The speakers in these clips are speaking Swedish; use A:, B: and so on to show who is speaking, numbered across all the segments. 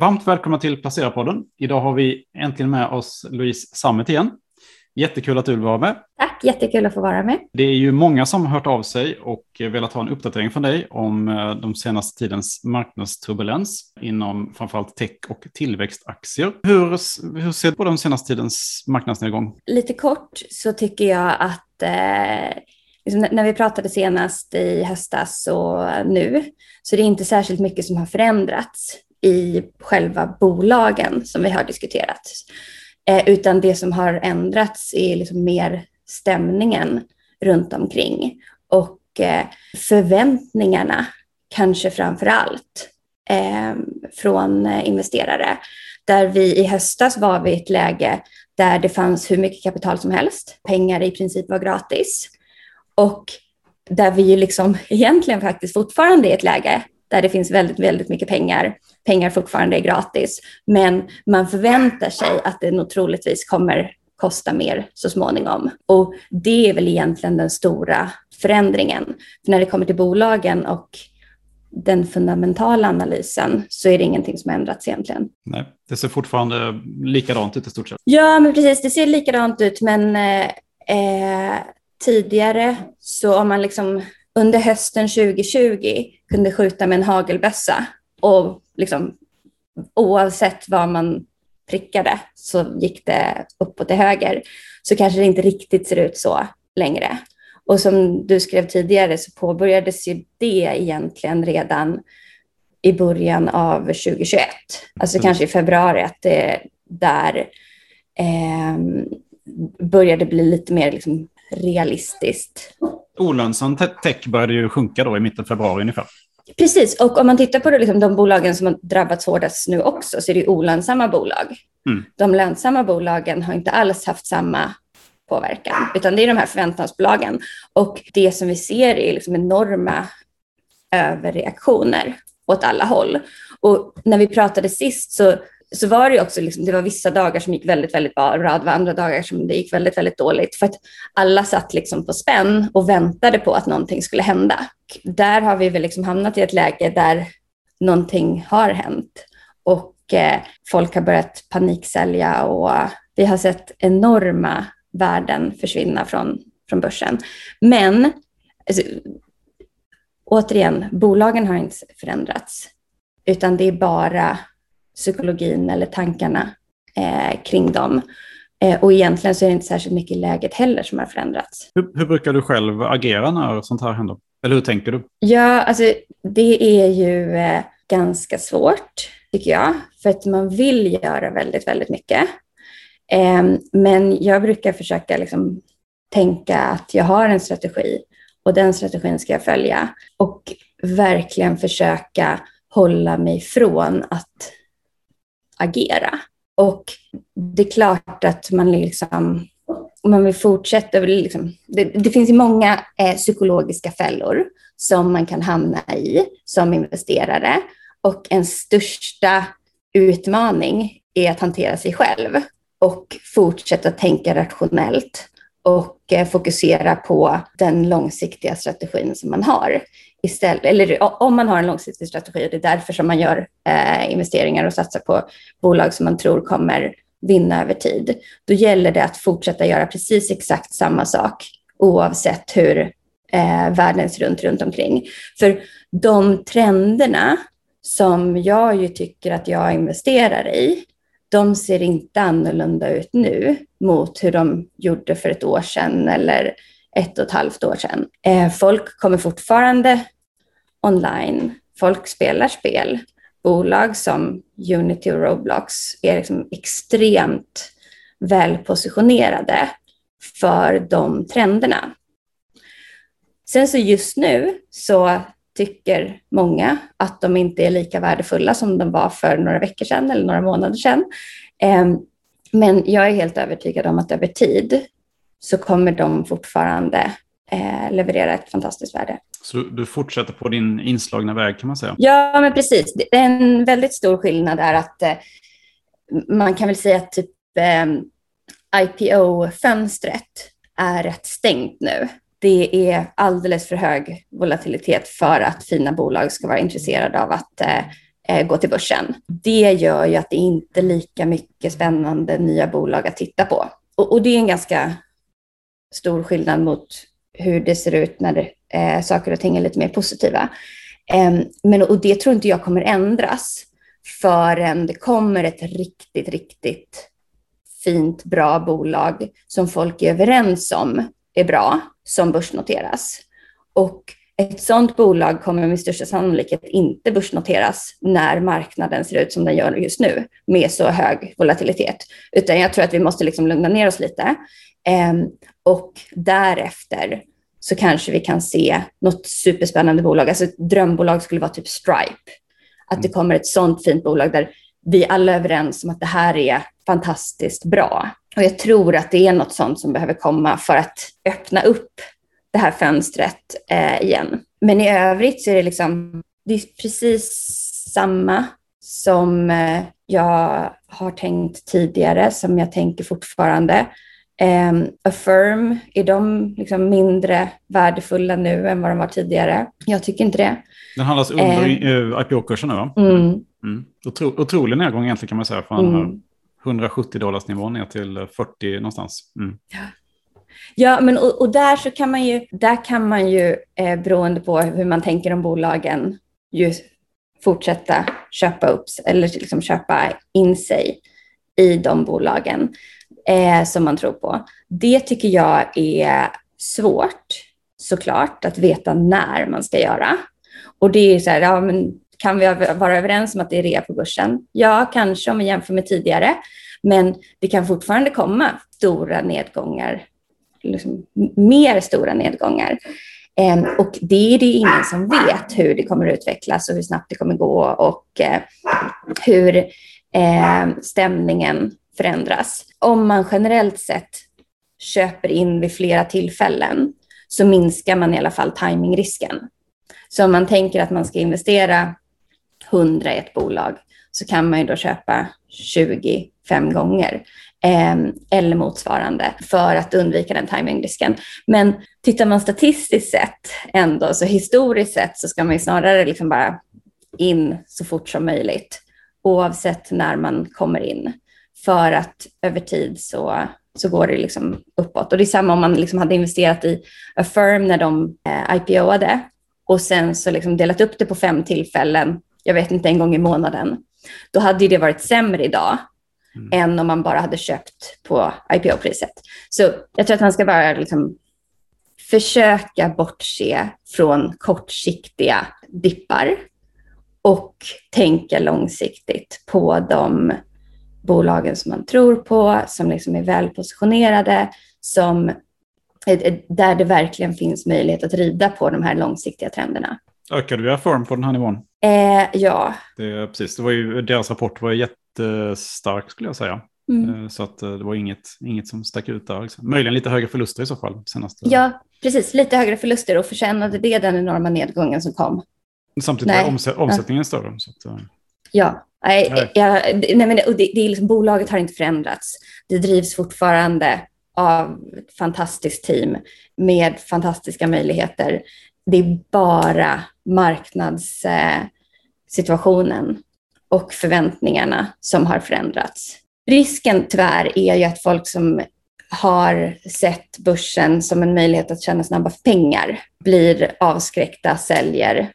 A: Varmt välkomna till Placera-podden. Idag har vi äntligen med oss Louise Sammet igen. Jättekul att du vill vara med.
B: Tack, jättekul att få vara med.
A: Det är ju många som har hört av sig och velat ha en uppdatering från dig om eh, de senaste tidens marknadsturbulens inom framförallt tech och tillväxtaktier. Hur, hur ser du på den senaste tidens marknadsnedgång?
B: Lite kort så tycker jag att eh, liksom när vi pratade senast i höstas och nu så det är inte särskilt mycket som har förändrats i själva bolagen som vi har diskuterat. Eh, utan det som har ändrats är liksom mer stämningen runt omkring och eh, förväntningarna kanske framför allt eh, från investerare. Där vi i höstas var vi i ett läge där det fanns hur mycket kapital som helst. Pengar i princip var gratis. Och där vi liksom egentligen faktiskt fortfarande är i ett läge där det finns väldigt, väldigt mycket pengar. Pengar fortfarande är gratis, men man förväntar sig att det nog troligtvis kommer kosta mer så småningom. Och det är väl egentligen den stora förändringen. För när det kommer till bolagen och den fundamentala analysen så är det ingenting som har ändrats egentligen.
A: Nej, det ser fortfarande likadant ut i stort sett.
B: Ja, men precis, det ser likadant ut, men eh, eh tidigare så om man liksom under hösten 2020 kunde skjuta med en hagelbössa och liksom, oavsett vad man prickade så gick det uppåt till höger, så kanske det inte riktigt ser ut så längre. Och som du skrev tidigare så påbörjades ju det egentligen redan i början av 2021, alltså mm. kanske i februari, att det där eh, började bli lite mer liksom realistiskt
A: olönsam tech började ju sjunka då i mitten av februari ungefär.
B: Precis, och om man tittar på det, liksom, de bolagen som har drabbats hårdast nu också så är det olönsamma bolag. Mm. De lönsamma bolagen har inte alls haft samma påverkan, utan det är de här förväntansbolagen. Och det som vi ser är liksom enorma överreaktioner åt alla håll. Och när vi pratade sist så så var det också, liksom, det var vissa dagar som gick väldigt, väldigt bra, det var andra dagar som det gick väldigt, väldigt dåligt. För att alla satt liksom på spänn och väntade på att någonting skulle hända. Där har vi väl liksom hamnat i ett läge där någonting har hänt och eh, folk har börjat paniksälja och vi har sett enorma värden försvinna från, från börsen. Men alltså, återigen, bolagen har inte förändrats, utan det är bara psykologin eller tankarna eh, kring dem. Eh, och egentligen så är det inte särskilt mycket i läget heller som har förändrats.
A: Hur, hur, brukar du själv agera när sånt här händer? Eller hur tänker du?
B: Ja, alltså det är ju eh, ganska svårt tycker jag. För att man vill göra väldigt, väldigt mycket. Ehm, men jag brukar försöka liksom tänka att jag har en strategi och den strategin ska jag följa. Och verkligen försöka hålla mig från att agera. Och det är klart att man liksom man vill fortsätta, liksom, det, det finns ju många eh, psykologiska fällor som man kan hamna i som investerare. Och en största utmaning är att hantera sig själv och fortsätta tänka rationellt och eh, fokusera på den långsiktiga strategin som man har istället, eller om man har en långsiktig strategi och det är därför som man gör eh, investeringar och satsar på bolag som man tror kommer vinna över tid, då gäller det att fortsätta göra precis exakt samma sak oavsett hur eh, världen ser runt runt omkring. För de trenderna som jag ju tycker att jag investerar i, de ser inte annorlunda ut nu mot hur de gjorde för ett år sedan eller ett och ett halvt år sedan. Eh, folk kommer fortfarande online. Folk spelar spel. Bolag som Unity och Roblox är liksom extremt välpositionerade för de trenderna. Sen så just nu så tycker många att de inte är lika värdefulla som de var för några veckor sedan eller några månader sedan. Ehm, men jag är helt övertygad om att över tid så kommer de fortfarande eh, leverera ett fantastiskt värde.
A: Så du, fortsätter på din inslagna väg kan man säga?
B: Ja, men precis. Det är en väldigt stor skillnad är att eh, man kan väl säga att typ eh, IPO-fönstret är rätt stängt nu. Det är alldeles för hög volatilitet för att fina bolag ska vara intresserade av att eh, eh, gå till börsen. Det gör ju att det inte är lika mycket spännande nya bolag att titta på. Och, och det är en ganska stor skillnad mot hur det ser ut när eh, saker och ting är lite mer positiva. Eh, men, och det tror inte jag kommer ändras förrän det kommer ett riktigt, riktigt fint, bra bolag som folk är överens om är bra, som börsnoteras. Och ett sådant bolag kommer med största sannolikhet inte börsnoteras när marknaden ser ut som den gör just nu med så hög volatilitet. Utan jag tror att vi måste liksom lugna ner oss lite. Eh, och därefter så kanske vi kan se något superspännande bolag. Alltså ett drömbolag skulle vara typ Stripe. Att det kommer ett sådant fint bolag där vi alla är överens om att det här är fantastiskt bra. Och jag tror att det är något sånt som behöver komma för att öppna upp det här fönstret eh, igen. Men i övrigt så är det liksom, det är precis samma som eh, jag har tänkt tidigare, som jag tänker fortfarande. Um, Affirm, är de liksom mindre värdefulla nu än vad de var tidigare? Jag tycker inte det.
A: Den handlas under uh, IPO-kursen nu va?
B: Mm.
A: Mm. Otro, otrolig nedgång egentligen kan man säga. Från mm. 170 dollars nivå ner till 40 någonstans. Mm.
B: Ja. Ja, men och, och, där så kan man ju, där kan man ju eh, beroende på hur man tänker om bolagen, ju fortsätta köpa upp eller liksom köpa in sig i de bolagen eh, som man tror på. Det tycker jag är svårt såklart att veta när man ska göra. Och det är så här, ja, men kan vi vara överens om att det är rea på börsen? Ja, kanske om vi jämför med tidigare. Men det kan fortfarande komma stora nedgångar, liksom mer stora nedgångar. Eh, och det är det ingen som vet hur det kommer att utvecklas och hur snabbt det kommer gå och eh, hur eh, stämningen förändras. Om man generellt sett köper in vid flera tillfällen så minskar man i alla fall timingrisken. Så om man tänker att man ska investera 100 i ett bolag så kan man ju då köpa 25 gånger eh, eller motsvarande för att undvika den timingrisken. Men tittar man statistiskt sett ändå, så historiskt sett så ska man ju snarare liksom bara in så fort som möjligt oavsett när man kommer in för att över tid så, så går det liksom uppåt. Och det är samma om man liksom hade investerat i Affirm när de eh, IPOade och sen så liksom delat upp det på fem tillfällen, jag vet inte, en gång i månaden. Då hade det varit sämre idag mm. än om man bara hade köpt på IPO-priset. Så jag tror att man ska bara liksom försöka bortse från kortsiktiga dippar och tänka långsiktigt på de bolagen som man tror på, som liksom är välpositionerade, som, där det verkligen finns möjlighet att rida på de här långsiktiga trenderna.
A: Ökade vi form på den här nivån?
B: Eh, ja.
A: Det, precis, det var ju, deras rapport var jättestark skulle jag säga. Mm. Eh, så att eh, det var inget, inget som stack ut där. Liksom. Möjligen lite högre förluster i så fall. Senaste.
B: Ja, precis. Lite högre förluster och förtjänade det den enorma nedgången som kom.
A: Samtidigt var omsätt, omsättningen ja. större. Så att, eh.
B: Ja, nej. Jag, nej men det, det, det är liksom, bolaget har inte förändrats. Det drivs fortfarande av ett fantastiskt team med fantastiska möjligheter. Det är bara marknadssituationen och förväntningarna som har förändrats. Risken tyvärr är ju att folk som har sett börsen som en möjlighet att tjäna snabba pengar blir avskräckta, säljer,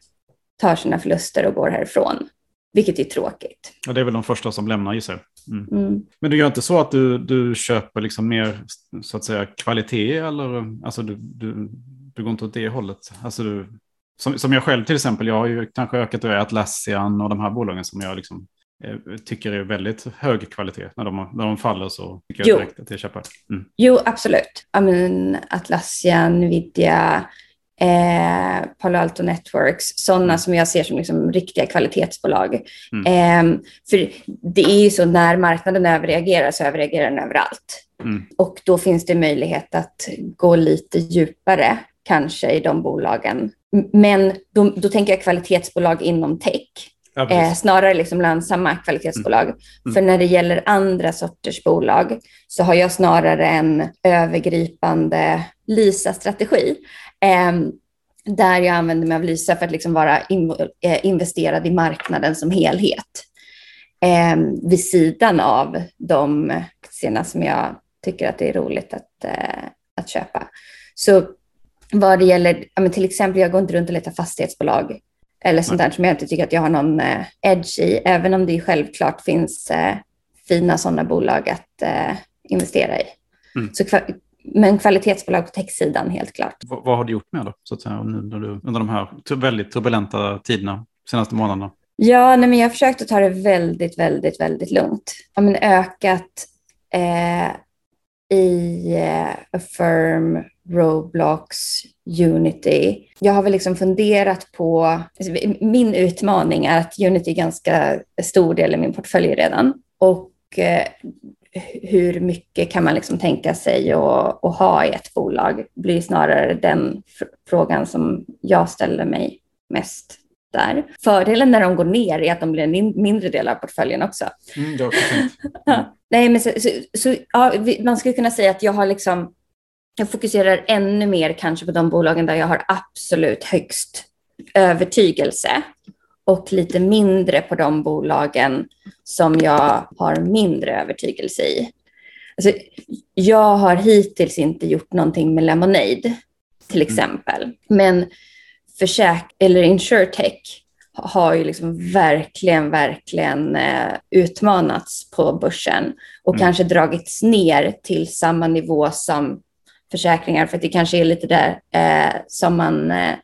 B: tar sina förluster och går härifrån. Vilket är tråkigt.
A: Ja, det är väl de första som lämnar gissar mm. mm. Men du gör inte så att du, du köper liksom mer så att säga kvalitet eller alltså du, du, du går inte åt det hållet? Alltså du, som, som jag själv till exempel, jag har ju kanske ökat och Atlassian och de här bolagen som jag liksom eh, tycker är väldigt hög kvalitet. När de, när de faller så tycker jag direkt att jag köper.
B: Mm. Jo, absolut. I mean, Atlassian, Nvidia, eh, Palo Alto Networks, sådana mm. som jag ser som liksom riktiga kvalitetsbolag. Mm. Eh, för det är ju så när marknaden överreagerar så överreagerar den överallt. Mm. Och då finns det möjlighet att gå lite djupare kanske i de bolagen. Men då, då tänker jag kvalitetsbolag inom tech. Ja, eh, snarare liksom lönsamma kvalitetsbolag. Mm. Mm. För när det gäller andra sorters bolag så har jag snarare en övergripande LISA-strategi. Eh, där jag använder mig av Lysa för att liksom vara eh, investerad i marknaden som helhet. Eh, vid sidan av de aktierna som jag tycker att det är roligt att, eh, att köpa. Så vad det gäller, till exempel, jag går inte runt och letar fastighetsbolag eller sånt där som jag inte tycker att jag har någon eh, edge i, även om det självklart finns fina sådana bolag att investera i. Mm. Så men kvalitetsbolag på techsidan helt klart.
A: V vad har du gjort med då, så att säga, nu du, under de här väldigt turbulenta tiderna, senaste månaderna?
B: Ja, nej, men jag har försökt att ta det väldigt, väldigt, väldigt lugnt. Ja, men ökat eh, i eh, Affirm, Roblox, Unity. Jag har väl liksom funderat på, alltså, min utmaning är att Unity är ganska stor del i min portfölj redan. Och eh, hur mycket kan man liksom tänka sig att, ha i ett bolag blir snarare den frågan som jag ställer mig mest där. Fördelen när de går ner är att de blir en mindre del av portföljen också. Mm, det mm. ja. Nej, men så, så, så ja, man skulle kunna säga att jag har liksom, jag fokuserar ännu mer kanske på de bolagen där jag har absolut högst övertygelse och lite mindre på de bolagen som jag har mindre övertygelse i. Alltså, jag har hittills inte gjort någonting med Lemonade, till mm. exempel. Mm. Men försäk eller insurtech har ju liksom verkligen, verkligen eh, utmanats på börsen och mm. kanske dragits ner till samma nivå som försäkringar, för det kanske är lite där eh, som, man, eh,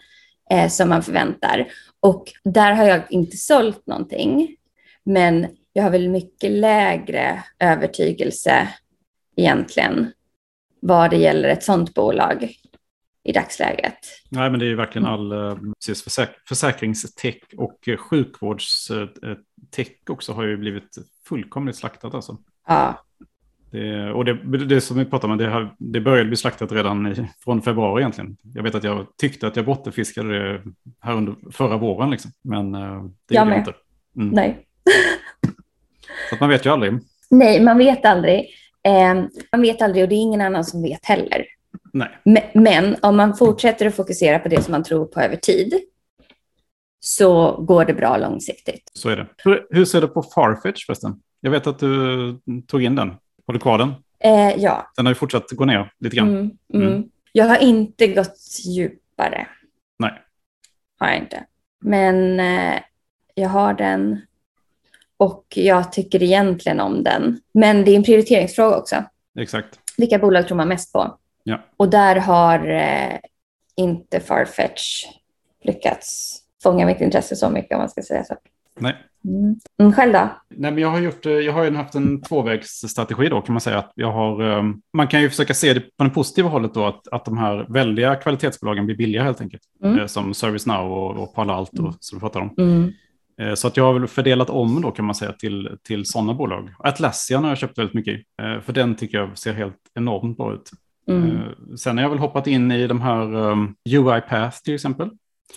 B: eh som man förväntar. Och där har jag inte sålt någonting, men jag har väl mycket lägre övertygelse egentligen vad det gäller ett sådant bolag i dagsläget.
A: Nej, men det är ju verkligen all eh, precis, försäk försäkringstech och eh, sjukvårdstech också har ju blivit fullkomligt slaktat alltså.
B: Ja.
A: Det, och det, det som vi pratar om, det, har, det började bli slaktat redan i, från februari egentligen. Jag vet att jag tyckte att jag bottenfiskade det här under förra våren, liksom. men eh, det jag gjorde jag inte.
B: Mm. Nej.
A: Så man vet ju aldrig.
B: Nej, man vet aldrig. Eh, man vet aldrig och det är ingen annan som vet heller.
A: Nej.
B: Men om man fortsätter att fokusera på det som man tror på över tid så går det bra långsiktigt.
A: Så är det. Hur ser du på Farfetch förresten? Jag vet att du tog in den. Har du kvar den?
B: Eh, ja.
A: Den har ju fortsatt gå ner lite grann.
B: Mm, mm. Mm. Jag har inte gått djupare.
A: Nej.
B: Har jag inte. Men eh, jag har den och jag tycker egentligen om den. Men det är en prioriteringsfråga också.
A: Exakt.
B: Vilka bolag tror man mest på?
A: Ja.
B: Och där har eh, inte Farfetch lyckats fånga mitt intresse så mycket om man ska säga så.
A: Nej.
B: Mm. Mm, själv då?
A: Nej, men jag har, gjort, eh, jag har ju haft en tvåvägsstrategi då kan man säga. Att jag har, um, man kan ju försöka se det på det positiva hållet då att, att de här väldiga kvalitetsbolagen blir billigare helt enkelt. Mm. Eh, som ServiceNow och, och Palo Alto mm. som vi pratar om.
B: Mm.
A: Eh, så att jag har väl fördelat om då kan man säga till, till sådana bolag. Atlassian har jag köpt väldigt mycket i. För den tycker jag ser helt enormt bra ut. Mm. Sen har jag väl hoppat in i de här um, UiPath till exempel.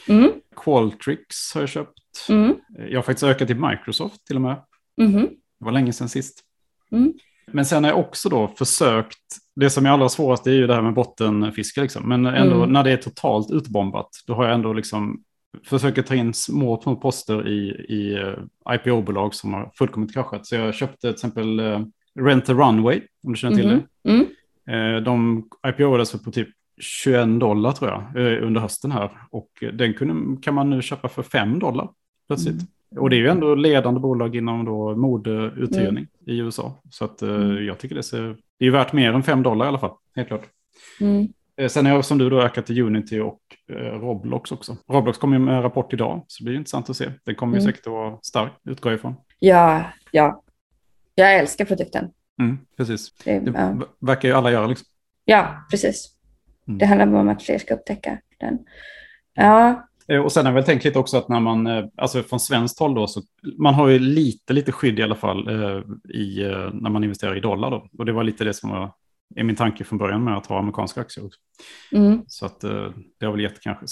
B: Mm.
A: Qualtrics har jag köpt.
B: Mm.
A: Jag har faktiskt ökat till Microsoft till och med.
B: Mm.
A: Det var länge sedan sist.
B: Mm.
A: Men sen har jag också då försökt, det som är allra svårast är ju det här med bottenfiske liksom. Men ändå mm. när det är totalt utbombat, då har jag ändå liksom försöker ta in små, poster i, i uh, IPO-bolag som har fullkomligt kraschat. Så jag köpte till exempel uh, Rent a Runway, om du känner till
B: mm.
A: det.
B: Mm.
A: De IPO-ades på typ 21 dollar tror jag under hösten här. Och den kunde, kan man nu köpa för 5 dollar plötsligt. Mm. Och det är ju ändå ledande bolag inom då modeuthyrning mm. i USA. Så att mm. jag tycker det, ser, det är värt mer än 5 dollar i alla fall, helt klart.
B: Mm.
A: Sen har jag som du då ökat till Unity och eh, Roblox också. Roblox kommer ju med en rapport idag, så det blir intressant att se. Den kommer mm. ju säkert att vara stark, utgår ifrån.
B: Ja, ja. Jag älskar produkten.
A: Mm, precis. Det, det ja. verkar ju alla göra liksom.
B: Ja, precis. Mm. Det handlar bara om att fler ska upptäcka den. Ja.
A: Eh, och sen har jag väl tänkt lite också att när man, eh, alltså från svenskt håll då, så man har ju lite, lite skydd i alla fall eh, i, när man investerar i dollar då. Och det var lite det som var är min tanke från början med att ha amerikanska aktier också.
B: Mm.
A: Så att det har väl gett kanske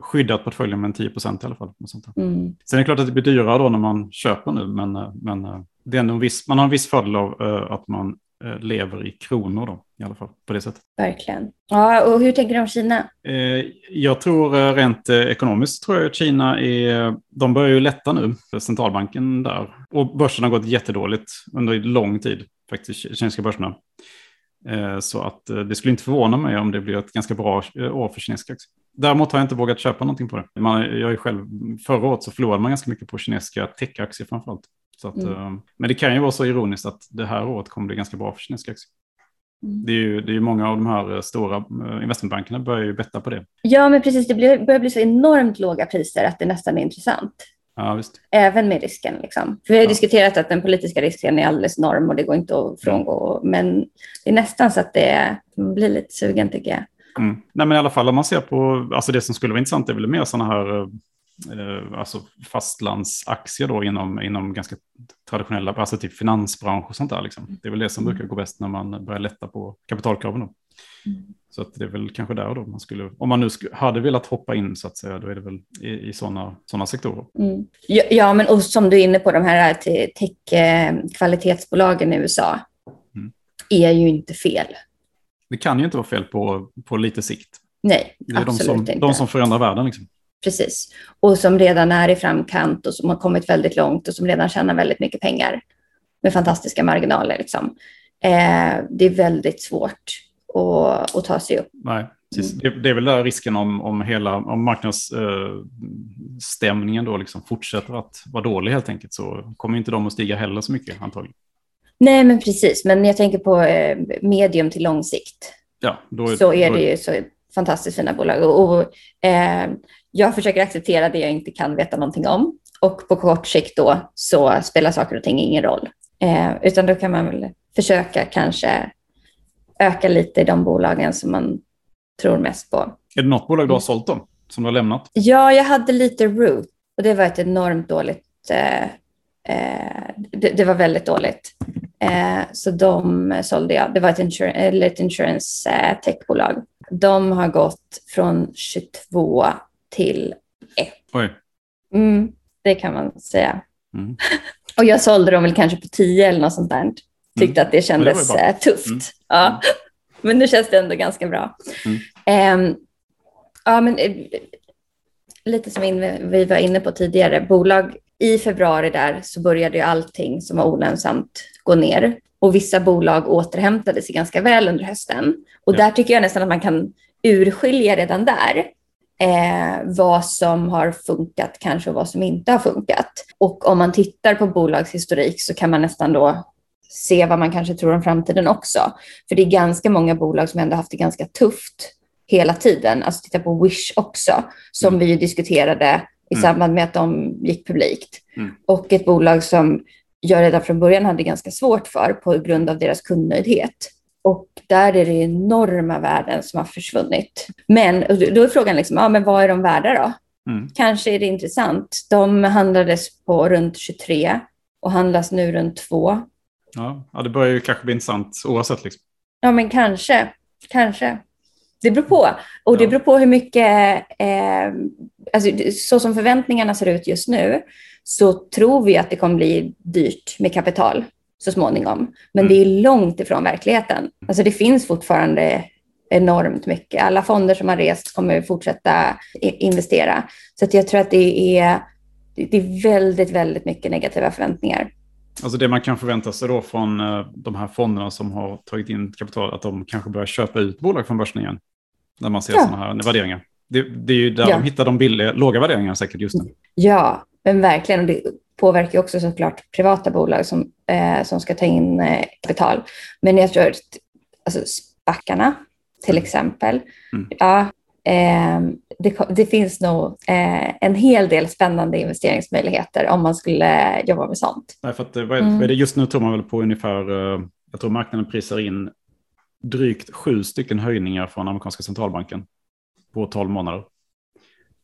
A: skyddat portföljen med en 10 procent i alla fall.
B: mm.
A: Sen är det klart att det blir dyrare då när man köper nu, men, men det är en viss, man har en viss fördel av att man lever i kronor då. I alla fall på det sättet.
B: Verkligen. Ja, och hur tänker du om Kina?
A: Eh, jag tror eh, rent eh, ekonomiskt tror jag att Kina är, de börjar ju lätta nu, för centralbanken där. Och börsen har gått jättedåligt under lång tid, faktiskt, kinesiska börserna. Så att det skulle inte förvåna mig om det blir ett ganska bra år för kinesiska aktier. Däremot har jag inte vågat köpa någonting på det. Man, jag är själv, förra året så förlorade man ganska mycket på kinesiska techaktier framförallt. Så att, mm. Men det kan ju vara så ironiskt att det här året kommer bli ganska bra för kinesiska aktier. Mm. Det är ju det är många av de här eh, stora eh, investmentbankerna börjar ju betta på det.
B: Ja, men precis. Det börjar bli så enormt låga priser att det nästan är intressant.
A: Ja, visst.
B: Även med risken. Liksom. För vi har ja. diskuterat att den politiska risken är alldeles enorm och det går inte att frångå. Men det är nästan så att det blir lite sugen tycker jag.
A: Mm. Nej, men i alla fall om man ser på, alltså det som skulle vara intressant är väl mer sådana här eh, alltså fastlandsaktier då inom, inom ganska traditionella, alltså typ finansbransch och sånt där. Liksom. Det är väl det som mm. brukar gå bäst när man börjar lätta på kapitalkraven. Då. Mm. Så att det är väl kanske där då man skulle, om man nu hade velat hoppa in så att säga, då är det väl i, i sådana såna sektorer.
B: Mm. Ja, ja, men och som du är inne på, de här tech-kvalitetsbolagen i USA mm. är ju inte fel.
A: Det kan ju inte vara fel på, på lite sikt.
B: Nej,
A: det är absolut de som, inte. De som förändrar världen. Liksom.
B: Precis. Och som redan är i framkant och som har kommit väldigt långt och som redan tjänar väldigt mycket pengar med fantastiska marginaler. Liksom. Eh, det är väldigt svårt att, att ta sig upp.
A: Nej, precis. Mm. Det, det, är väl där risken om, om hela om marknadsstämningen eh, då liksom fortsätter att vara dålig helt enkelt så kommer inte de att stiga heller så mycket antagligen.
B: Nej, men precis. Men jag tänker på eh, medium till lång sikt.
A: Ja, då
B: är, så är det ju så fantastiskt fina bolag. Och, och eh, jag försöker acceptera det jag inte kan veta någonting om. Och på kort sikt då så spelar saker och ting ingen roll. Eh, utan då kan man väl försöka kanske öka lite i de bolagen som man tror mest på.
A: Är det något bolag du har sålt då, som du har lämnat?
B: Ja, jag hade lite Root och det var ett enormt dåligt eh, eh, det, det, var väldigt dåligt. Eh, så de sålde jag. Det var ett, insur ett insurance eh, techbolag. De har gått från 22 till 1.
A: Oj.
B: Mm, det kan man säga. Mm. och jag sålde dem väl kanske på 10 eller något sånt där. Tyckte mm. att det kändes det eh, tufft. Mm. Ja. Mm. Men nu känns det ändå ganska bra. Um, ja, men eh, lite som vi var inne på tidigare, bolag i februari där så började ju allting som var olönsamt gå ner och vissa bolag återhämtade sig ganska väl under hösten. Och ja. där tycker jag nästan att man kan urskilja redan där eh, vad som har funkat kanske och vad som inte har funkat. Och om man tittar på bolagshistorik så kan man nästan då se vad man kanske tror om framtiden också. För det är ganska många bolag som ändå haft det ganska tufft hela tiden. Alltså titta på Wish också, som mm. vi diskuterade i mm. samband med att de gick publikt. Mm. Och ett bolag som jag redan från början hade ganska svårt för på grund av deras kundnöjdhet. Och där är det enorma värden som har försvunnit. Men då är frågan, liksom, ja, men vad är de värda då? Mm. Kanske är det intressant. De handlades på runt 23 och handlas nu runt 2.
A: Ja, det börjar ju kanske bli intressant oavsett. Liksom.
B: Ja, men kanske. Kanske. Det beror på. Och det beror på hur mycket, eh, alltså, så som förväntningarna ser ut just nu, så tror vi att det kommer bli dyrt med kapital så småningom. Men mm. det är långt ifrån verkligheten. Alltså det finns fortfarande enormt mycket. Alla fonder som har rest kommer fortsätta investera. Så att jag tror att det är, det är väldigt, väldigt mycket negativa förväntningar.
A: Alltså det man kan förvänta sig då från eh, de här fonderna som har tagit in kapital, att de kanske börjar köpa ut bolag från börsen igen. När man ser ja. sådana här värderingar. Det, det, är ju där ja. de hittar de billiga, låga värderingarna säkert just nu.
B: Ja, men verkligen. Och det påverkar också såklart privata bolag som, eh, som ska ta in eh, kapital. Men jag tror att alltså, spackarna till mm. exempel, mm. ja, eh, det, det, finns nog eh, en hel del spännande investeringsmöjligheter om man skulle jobba med sånt.
A: Nej, för att, eh, vad, är, mm. vad är det just nu tror man väl på ungefär, eh, jag tror marknaden prisar in drygt sju stycken höjningar från amerikanska centralbanken på tolv månader.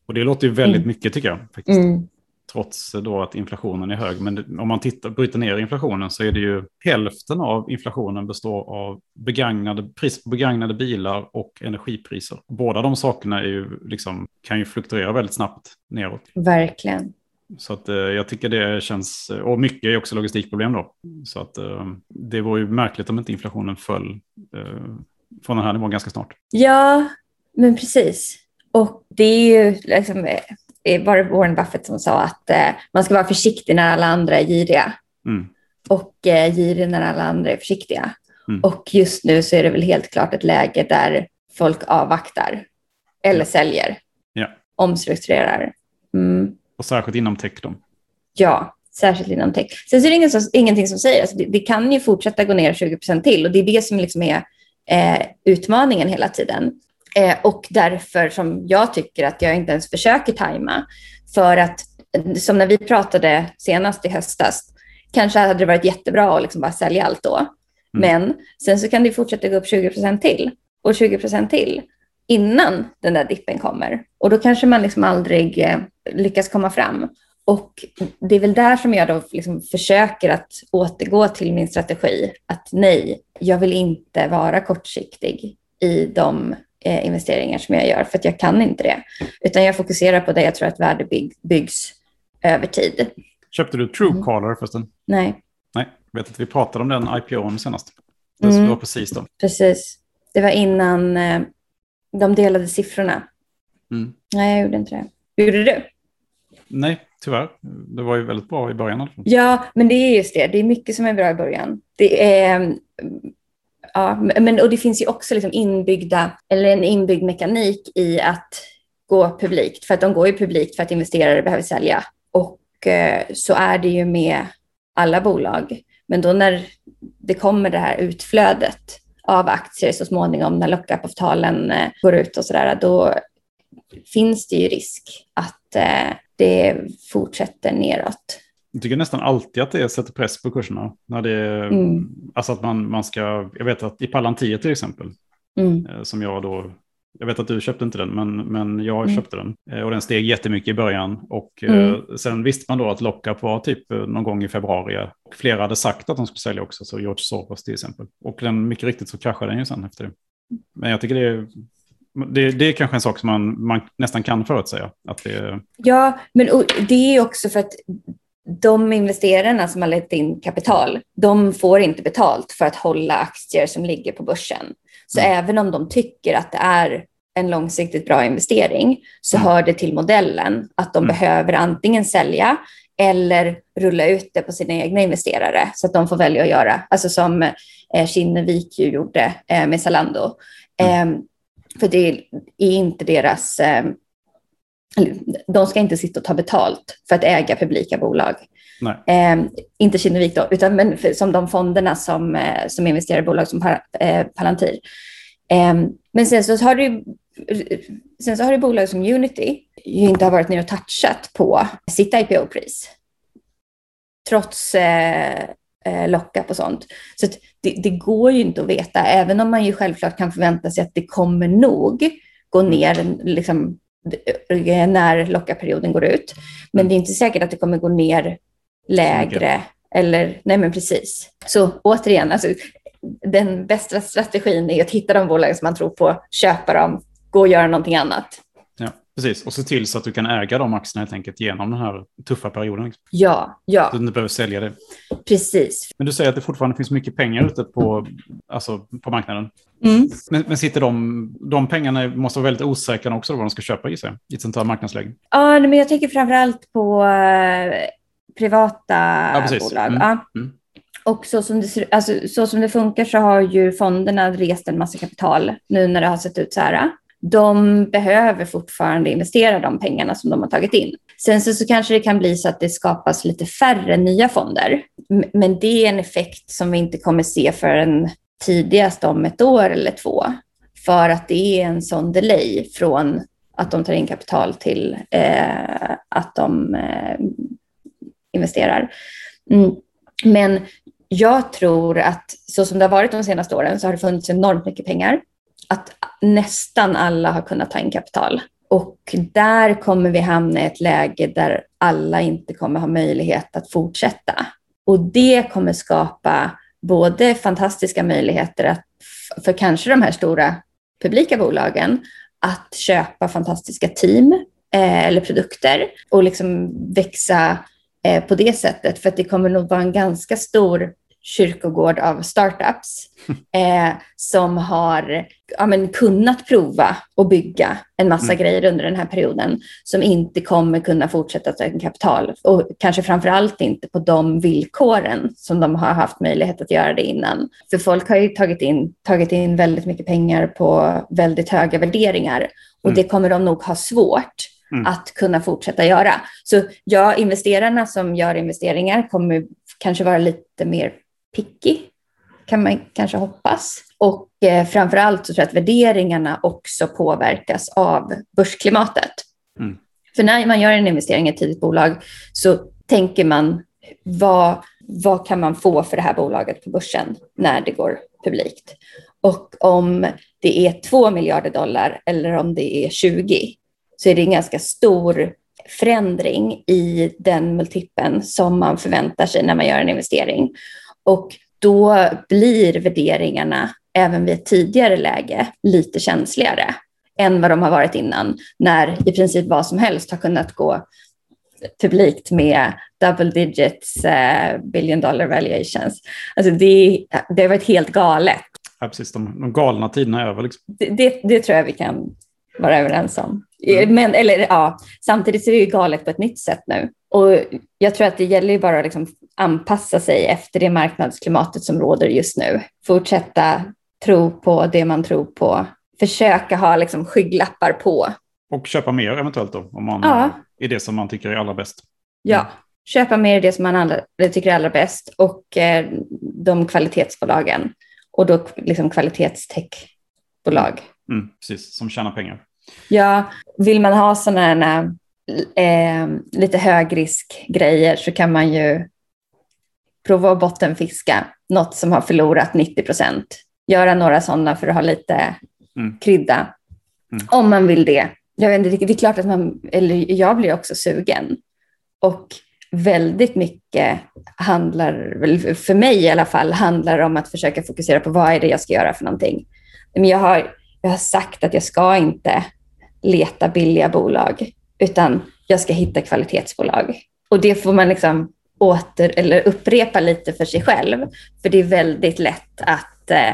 A: Och det låter ju väldigt mm. mycket tycker jag. Faktiskt. Mm. Trots då att inflationen är hög. Men om man tittar, bryter ner inflationen så är det ju hälften av inflationen består av begagnade, pris på begagnade bilar och energipriser. Båda de sakerna är ju liksom, kan ju fluktuera väldigt snabbt neråt.
B: Verkligen.
A: Så att, eh, jag tycker det känns, och mycket är också logistikproblem då. Så att eh, det var ju märkligt om inte inflationen föll eh, från den här nivån ganska snart.
B: Ja, men precis. Och det är ju liksom, eh, var det Warren Buffett som sa att eh, man ska vara försiktig när alla andra är giriga.
A: Mm.
B: Och eh, girig när alla andra är försiktiga.
A: Mm.
B: Och just nu så är det väl helt klart ett läge där folk avvaktar eller säljer,
A: Ja.
B: omstrukturerar. Mm.
A: Och särskilt inom tech då.
B: Ja, särskilt inom tech. Sen så är det ingen som, ingenting som säger, alltså det, det kan ju fortsätta gå ner 20 procent till och det är det som liksom är eh, utmaningen hela tiden. Eh, och därför som jag tycker att jag inte ens försöker tajma. För att, som när vi pratade senast i höstas, kanske hade det varit jättebra att liksom bara sälja allt då. Men sen så kan det fortsätta gå upp 20 procent till och 20 procent till innan den där dippen kommer. Och då kanske man liksom aldrig eh, lyckas komma fram. Och det är väl där som jag då liksom försöker att återgå till min strategi. Att nej, jag vill inte vara kortsiktig i de eh, investeringar som jag gör, för att jag kan inte det. Utan jag fokuserar på det jag tror att värde bygg, byggs över tid.
A: Köpte du Truecaller förresten?
B: Nej,
A: Nej, jag vet att vi pratade om den IPOn senast. Det
B: Mm.
A: var precis då.
B: precis. Det var innan eh, de delade siffrorna.
A: Mm.
B: Nej, jag gjorde inte det. Gjorde du?
A: Nej, tyvärr. Det var ju väldigt bra i början.
B: Ja, men det är just det. Det är mycket som är bra i början. Det är, mm, ja, men, och det finns ju också liksom inbyggda, eller en inbyggd mekanik i att gå publikt. För att de går ju publikt för att investerare behöver sälja. Och eh, så är det ju med alla bolag. Men då när det kommer det här utflödet av aktier så småningom när lockup-avtalen eh, går ut och sådär, då finns det ju risk att eh, det fortsätter neråt.
A: Jag tycker nästan alltid att det sätter press på kurserna. När det,
B: Mm.
A: Alltså att man, man ska, jag vet att i Palantir till exempel,
B: Mm.
A: eh, som jag då, jag vet att du köpte inte den, men, men jag
B: Mm.
A: köpte den. Eh, Och den steg jättemycket i början. Och
B: Mm.
A: eh, sen visste man då att lockup var typ någon gång i februari. Och flera hade sagt att de skulle sälja också, så George Soros till exempel. Och den, mycket riktigt så kraschade den ju sen efter det. Men jag tycker det är, det, det är kanske en sak som man, man nästan kan förutsäga. Att det,
B: Ja, men det är också för att de investerarna som har lett in kapital, de får inte betalt för att hålla aktier som ligger på börsen. Så
A: Mm.
B: även om de tycker att det är en långsiktigt bra investering så
A: Mm.
B: hör det till modellen att de
A: Mm.
B: behöver antingen sälja eller rulla ut det på sina egna investerare så att de får välja att göra, alltså som eh, Kinnevik ju gjorde eh, med Zalando. Eh, för det är inte deras eh, eller, de ska inte sitta och ta betalt för att äga publika bolag. Eh, inte Kinnevik då, utan men för, som de fonderna som, eh, som investerar i bolag som par, eh, Palantir. Eh, men sen så har du Sen så har du bolag som Unity ju inte har varit nere och touchat på sitt IPO-pris. Trots eh, eh, lockup och sånt. Så det, det går ju inte att veta, även om man ju självklart kan förvänta sig att det kommer nog gå ner liksom, när lockup-perioden går ut. Men det är inte säkert att det kommer gå ner lägre. Eller, nej men precis. Så återigen, alltså, den bästa strategin är att hitta de bolag som man tror på, köpa dem, gå och göra någonting annat.
A: Precis. Och se till så att du kan äga de aktierna helt enkelt genom den här tuffa perioden.
B: Ja, ja,
A: Så du inte behöver sälja det.
B: precis.
A: Men du säger att det fortfarande finns mycket pengar ute på, alltså, på marknaden.
B: Mm.
A: Men, men sitter de, de pengarna måste vara väldigt osäkra också då, vad de ska köpa i sig i ett sånt här marknadsläge?
B: Ja, men jag tänker framförallt på eh, privata
A: Ja, precis.
B: bolag.
A: Mm.
B: Ja.
A: Mm.
B: Och så som, det, alltså, så som det funkar så har ju fonderna rest en massa kapital nu när det har sett ut så här. De behöver fortfarande investera de pengarna som de har tagit in. Sen så, så kanske det kan bli så att det skapas lite färre nya fonder. Men det är en effekt som vi inte kommer se förrän tidigast om ett år eller två. För att det är en sån delay från att de tar in kapital till eh, att de eh, investerar. Mm. Men jag tror att så som det har varit de senaste åren så har det funnits enormt mycket pengar. Att nästan alla har kunnat ta in kapital. Och där kommer vi hamna i ett läge där alla inte kommer ha möjlighet att fortsätta. Och det kommer skapa både fantastiska möjligheter att, för kanske de här stora publika bolagen att köpa fantastiska team eh, eller produkter och liksom växa eh, på det sättet. För att det kommer nog vara en ganska stor kyrkogård av startups eh, som har ja, men, kunnat prova och bygga en massa mm. grejer under den här perioden som inte kommer kunna fortsätta ta in kapital och kanske framför allt inte på de villkoren som de har haft möjlighet att göra det innan. För folk har ju tagit in, tagit in väldigt mycket pengar på väldigt höga värderingar och mm. det kommer de nog ha svårt Mm. att kunna fortsätta göra. Så ja, investerarna som gör investeringar kommer kanske vara lite mer picky, kan man kanske hoppas. Och eh, framför allt så tror jag att värderingarna också påverkas av börsklimatet. Mm. För när man gör en investering i ett tidigt bolag så tänker man vad, vad kan man få för det här bolaget på börsen när det går publikt? Och om det är 2 miljarder dollar eller om det är 20 så är det en ganska stor förändring i den multipeln som man förväntar sig när man gör en investering. Och då blir värderingarna även vid ett tidigare läge lite känsligare än vad de har varit innan, när i princip vad som helst har kunnat gå publikt med double digits uh, billion dollar valuations. Alltså det, det har varit helt galet.
A: Ja, precis. De, de galna tiderna är över. Liksom.
B: Det, det, det, tror jag vi kan vara överens om. Mm. Men, eller, ja, samtidigt är det ju galet på ett nytt sätt nu. Och jag tror att det gäller ju bara att liksom anpassa sig efter det marknadsklimatet som råder just nu. Fortsätta tro på det man tror på. Försöka ha liksom skygglappar på.
A: Och köpa mer eventuellt då, om man ja. är det som man tycker är allra bäst.
B: Ja, köpa mer det som man alla, tycker är allra bäst och eh, de kvalitetsbolagen. Och då liksom kvalitetstechbolag.
A: Mm, precis, som tjänar pengar.
B: Ja, vill man ha sådana här eh, lite högriskgrejer så kan man ju prova att bottenfiska något som har förlorat 90 procent. Göra några sådana för att ha lite mm. krydda. Mm. Om man vill det. Jag vet inte, det är klart att man, eller jag blir också sugen. Och väldigt mycket handlar, för mig i alla fall, handlar om att försöka fokusera på vad är det jag ska göra för någonting. Men jag har, jag har sagt att jag ska inte leta billiga bolag, utan jag ska hitta kvalitetsbolag. Och det får man liksom åter eller upprepa lite för sig själv. För det är väldigt lätt att, eh,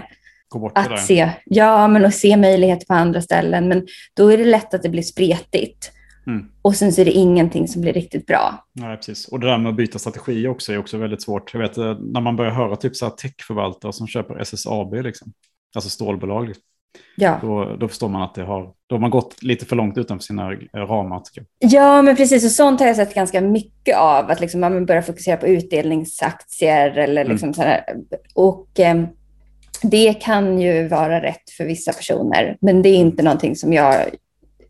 B: att se, ja, men att se möjligheter på andra ställen. Men då är det lätt att det blir spretigt. Mm. Och sen så är det ingenting som blir riktigt bra.
A: Nej, precis. Och det där med att byta strategi också är också väldigt svårt. Jag vet eh, när man börjar höra typ så här techförvaltare som köper SSAB, liksom. alltså stålbolag. Liksom. Ja. Då, då förstår man att det har, då har man gått lite för långt utanför sina ramar.
B: Ja, men precis. Och sånt har jag sett ganska mycket av. Att liksom man börjar fokusera på utdelningsaktier. Eller mm. liksom mm. Och eh, det kan ju vara rätt för vissa personer. Men det är inte någonting som jag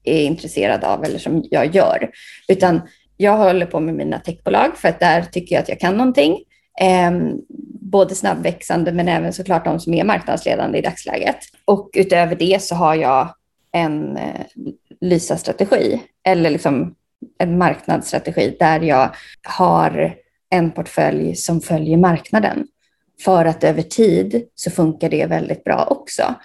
B: är intresserad av eller som jag gör. Utan jag håller på med mina techbolag för att där tycker jag att jag kan någonting. Ehm, både snabbväxande men även såklart de som är marknadsledande i dagsläget. Och utöver det så har jag en eh, Lysa-strategi eller liksom en marknadsstrategi där jag har en portfölj som följer marknaden. För att över tid så funkar det väldigt bra också.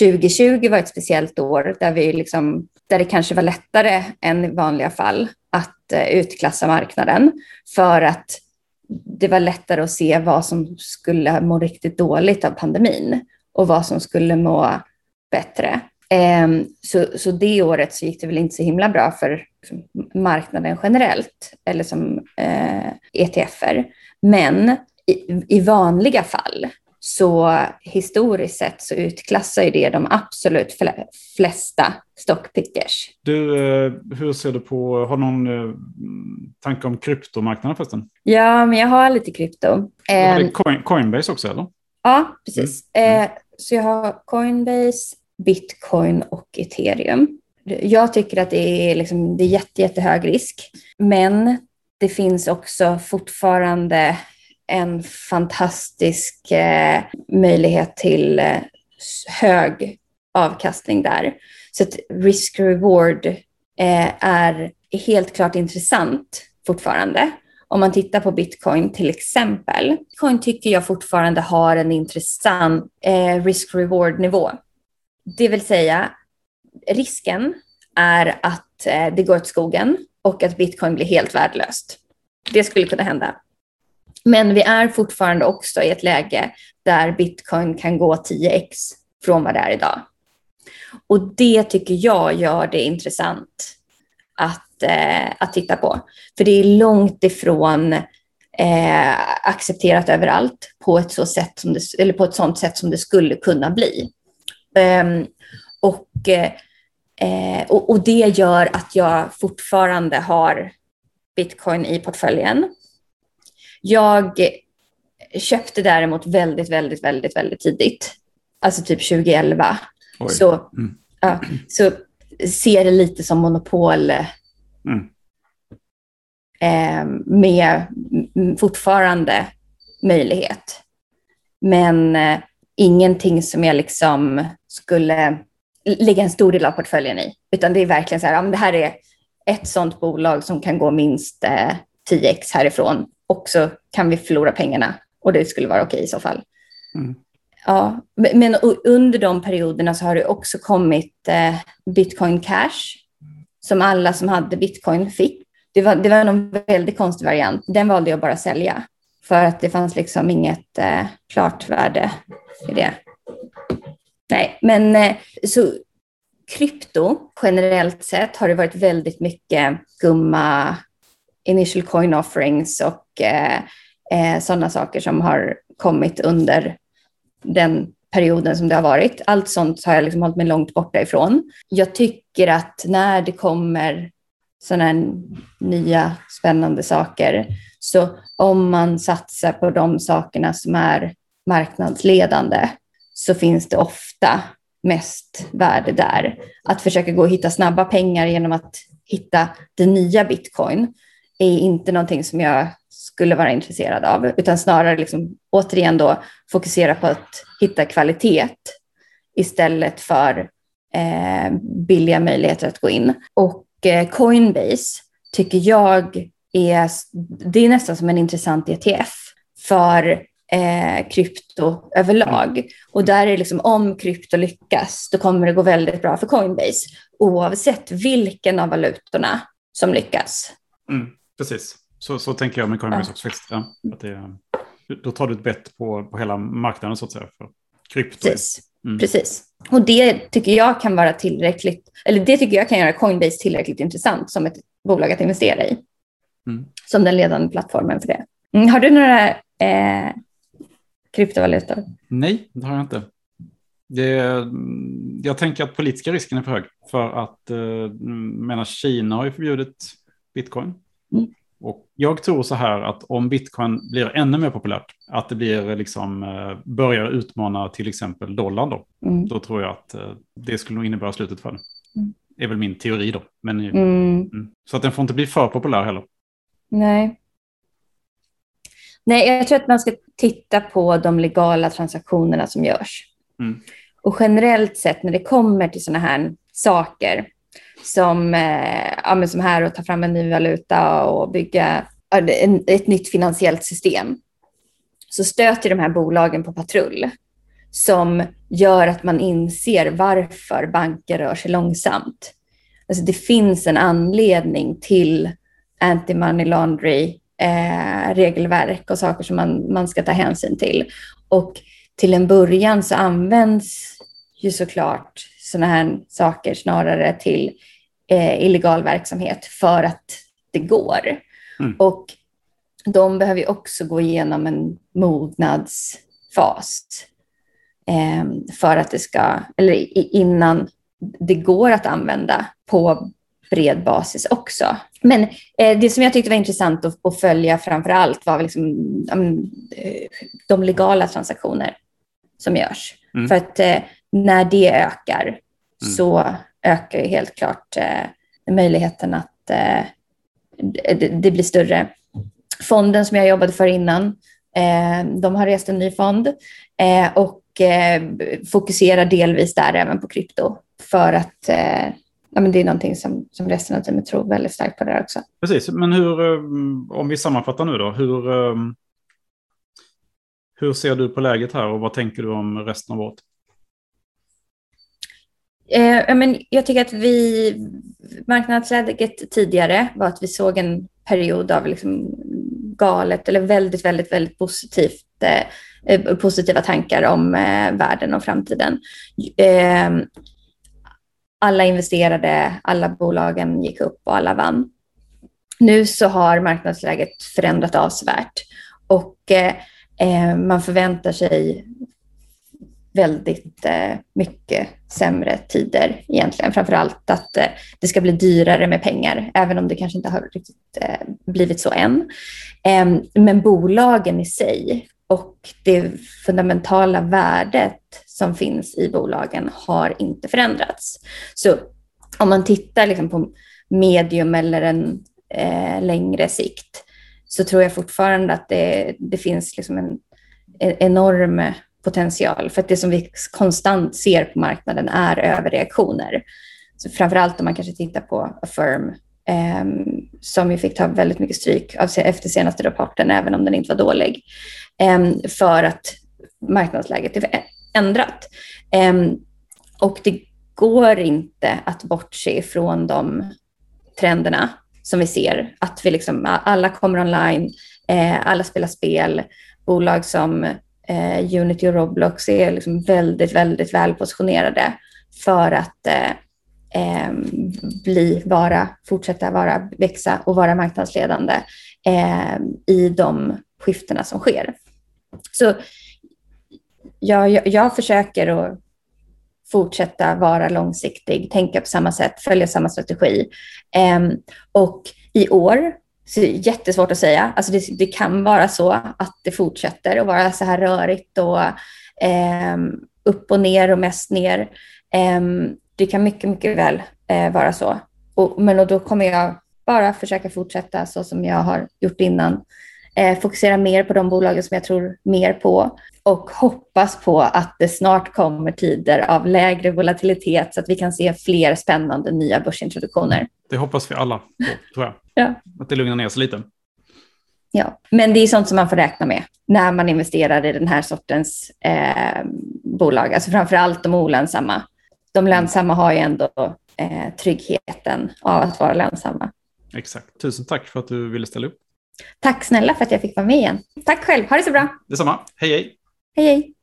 B: 2020 var ett speciellt år där, vi liksom, där det kanske var lättare än i vanliga fall att eh, utklassa marknaden för att det var lättare att se vad som skulle må riktigt dåligt av pandemin och vad som skulle må bättre. Ehm, så, så det året så gick det väl inte så himla bra för liksom marknaden generellt eller som eh, ETFer. Men i, i vanliga fall så historiskt sett så utklassar ju det de absolut flesta stockpickers.
A: Du, eh, hur ser du på, har någon eh, tanke om kryptomarknaden förresten?
B: Ja, men jag har lite krypto.
A: Har ehm, Coin, Coinbase också eller?
B: Ja, precis. Mm. Mm. Så jag har Coinbase, Bitcoin och ethereum. Jag tycker att det är, liksom, det är jätte, jättehög risk, men det finns också fortfarande en fantastisk eh, möjlighet till eh, hög avkastning där. Så att risk-reward eh, är helt klart intressant fortfarande. Om man tittar på bitcoin till exempel. Bitcoin tycker jag fortfarande har en intressant eh, risk-reward-nivå. Det vill säga risken är att eh, det går åt skogen och att bitcoin blir helt värdelöst. Det skulle kunna hända. Men vi är fortfarande också i ett läge där bitcoin kan gå 10x från vad det är idag. Och det tycker jag gör det intressant att, eh, att titta på. För det är långt ifrån eh, accepterat överallt på ett, så sätt som det, eller på ett sånt sätt som det skulle kunna bli. Um, och, eh, eh, och, och, det gör att jag fortfarande har bitcoin i portföljen. Jag köpte däremot väldigt, väldigt, väldigt, väldigt tidigt. Alltså typ 2011. Så, mm. ja, så ser det lite som monopol. Mm. Eh, med fortfarande möjlighet. Men eh, ingenting som jag liksom skulle lägga en stor del av portföljen i. Utan det är verkligen så här, ja, det här är ett sådant bolag som kan gå minst eh, 10x härifrån och så kan vi förlora pengarna och det skulle vara okej i så fall. Mm. Ja, men under de perioderna så har det också kommit eh, bitcoin cash som alla som hade bitcoin fick. Det var, det var en väldigt konstig variant. Den valde jag bara att sälja för att det fanns liksom inget eh, klart värde i det. Nej, men eh, så krypto generellt sett har det varit väldigt mycket skumma initial coin offerings och eh, eh, sådana saker som har kommit under den perioden som det har varit. Allt sånt har jag liksom hållit mig långt borta ifrån. Jag tycker att när det kommer sådana nya spännande saker, så om man satsar på de sakerna som är marknadsledande så finns det ofta mest värde där. Att försöka gå och hitta snabba pengar genom att hitta det nya bitcoin är inte någonting som jag skulle vara intresserad av, utan snarare liksom, återigen då fokusera på att hitta kvalitet istället för eh, billiga möjligheter att gå in. Och eh, Coinbase tycker jag är, det är nästan som en intressant ETF för eh, krypto överlag. Och där är liksom om krypto lyckas, då kommer det gå väldigt bra för Coinbase, oavsett vilken av valutorna som lyckas.
A: Mm, precis. Så, så tänker jag med Coinbase också. Ja, att det, då tar du ett bett på, på hela marknaden så att säga. För krypto.
B: Precis. Mm. Precis. Och det tycker jag kan vara tillräckligt, eller det tycker jag kan göra Coinbase tillräckligt intressant som ett bolag att investera i. Mm. Som den ledande plattformen för det. Mm, har du några eh, kryptovalutor?
A: Nej, det har jag inte. Det, jag tänker att politiska risken är för hög. För att eh, menar, Kina har ju förbjudit bitcoin. Och jag tror så här att om bitcoin blir ännu mer populärt, att det blir liksom, eh, börjar utmana till exempel dollarn då, mm. då tror jag att eh, det skulle nog innebära slutet för den. Mm. är väl min teori då. Men, mm. mm. Så att den får inte bli för populär heller.
B: Nej. Nej, jag tror att man ska titta på de legala transaktionerna som görs. Mm. Och generellt sett när det kommer till sådana här saker som, eh, ja, men som här att ta fram en ny valuta och bygga ett nytt finansiellt system, så stöter de här bolagen på patrull som gör att man inser varför banker rör sig långsamt. Alltså det finns en anledning till anti-money laundry eh, regelverk och saker som man, man ska ta hänsyn till. Och till en början så används ju såklart sådana här saker snarare till eh, illegal verksamhet för att det går. Mm. Och de behöver också gå igenom en mognadsfas eh, för att det ska, eller innan det går att använda på bred basis också. Men eh, det som jag tyckte var intressant att, att följa framför allt var liksom, um, de legala transaktioner som görs. Mm. För att eh, när det ökar mm. så ökar ju helt klart eh, möjligheten att eh, det, blir större. Fonden som jag jobbade för innan, eh, de har rest en ny fond eh, och eh, fokuserar delvis där även på krypto för att eh, ja, men det är någonting som, som resten av teamet tror väldigt starkt på där också.
A: Precis, men hur, eh, om vi sammanfattar nu då, hur, eh, hur ser du på läget här och vad tänker du om resten av året?
B: Eh, men jag tycker att vi, marknadsläget tidigare var att vi såg en period av liksom galet eller väldigt, väldigt, väldigt positivt, eh, eh positiva tankar om eh, världen och framtiden. Eh, alla investerade, alla bolagen gick upp och alla vann. Nu så har marknadsläget förändrat avsevärt och eh, eh, man förväntar sig väldigt eh, mycket sämre tider egentligen. Framför allt att eh, det ska bli dyrare med pengar, även om det kanske inte har riktigt eh, blivit så än. Men bolagen i sig och det fundamentala värdet som finns i bolagen har inte förändrats. Så om man tittar liksom på medium eller en eh, längre sikt så tror jag fortfarande att det, det finns liksom en, en enorm potential. För att det som vi konstant ser på marknaden är överreaktioner. Så framförallt om man kanske tittar på Affirm eh, som ju fick ta väldigt mycket stryk av, efter senaste rapporten, även om den inte var dålig, eh, för att marknadsläget är ändrat. Eh, och det går inte att bortse ifrån de trenderna som vi ser, att vi liksom, alla kommer online, eh, alla spelar spel, bolag som eh, Unity och Roblox är liksom väldigt, väldigt väl positionerade för att eh, eh, bli, vara, fortsätta vara, växa och vara marknadsledande eh, i de skiftena som sker. Så jag, jag, jag försöker att fortsätta vara långsiktig, tänka på samma sätt, följa samma strategi. Eh, och i år så det är jättesvårt att säga. Alltså det, det, kan vara så att det fortsätter att vara så här rörigt och eh, upp och ner och mest ner. Eh, det kan mycket, mycket väl eh, vara så. Och, men och då kommer jag bara försöka fortsätta så som jag har gjort innan. Eh, fokusera mer på de bolagen som jag tror mer på och hoppas på att det snart kommer tider av lägre volatilitet så att vi kan se fler spännande nya börsintroduktioner.
A: Det hoppas vi alla på, tror jag.
B: Ja.
A: Att det lugnar ner sig lite.
B: Ja, men det är sånt som man får räkna med när man investerar i den här sortens eh, bolag. Alltså framför allt de olönsamma. De lönsamma har ju ändå eh, tryggheten av att vara lönsamma.
A: Exakt. Tusen tack för att du ville ställa upp.
B: Tack snälla för att jag fick vara med igen. Tack själv. Ha det så bra.
A: Detsamma. Hej, hej.
B: Hej, hej.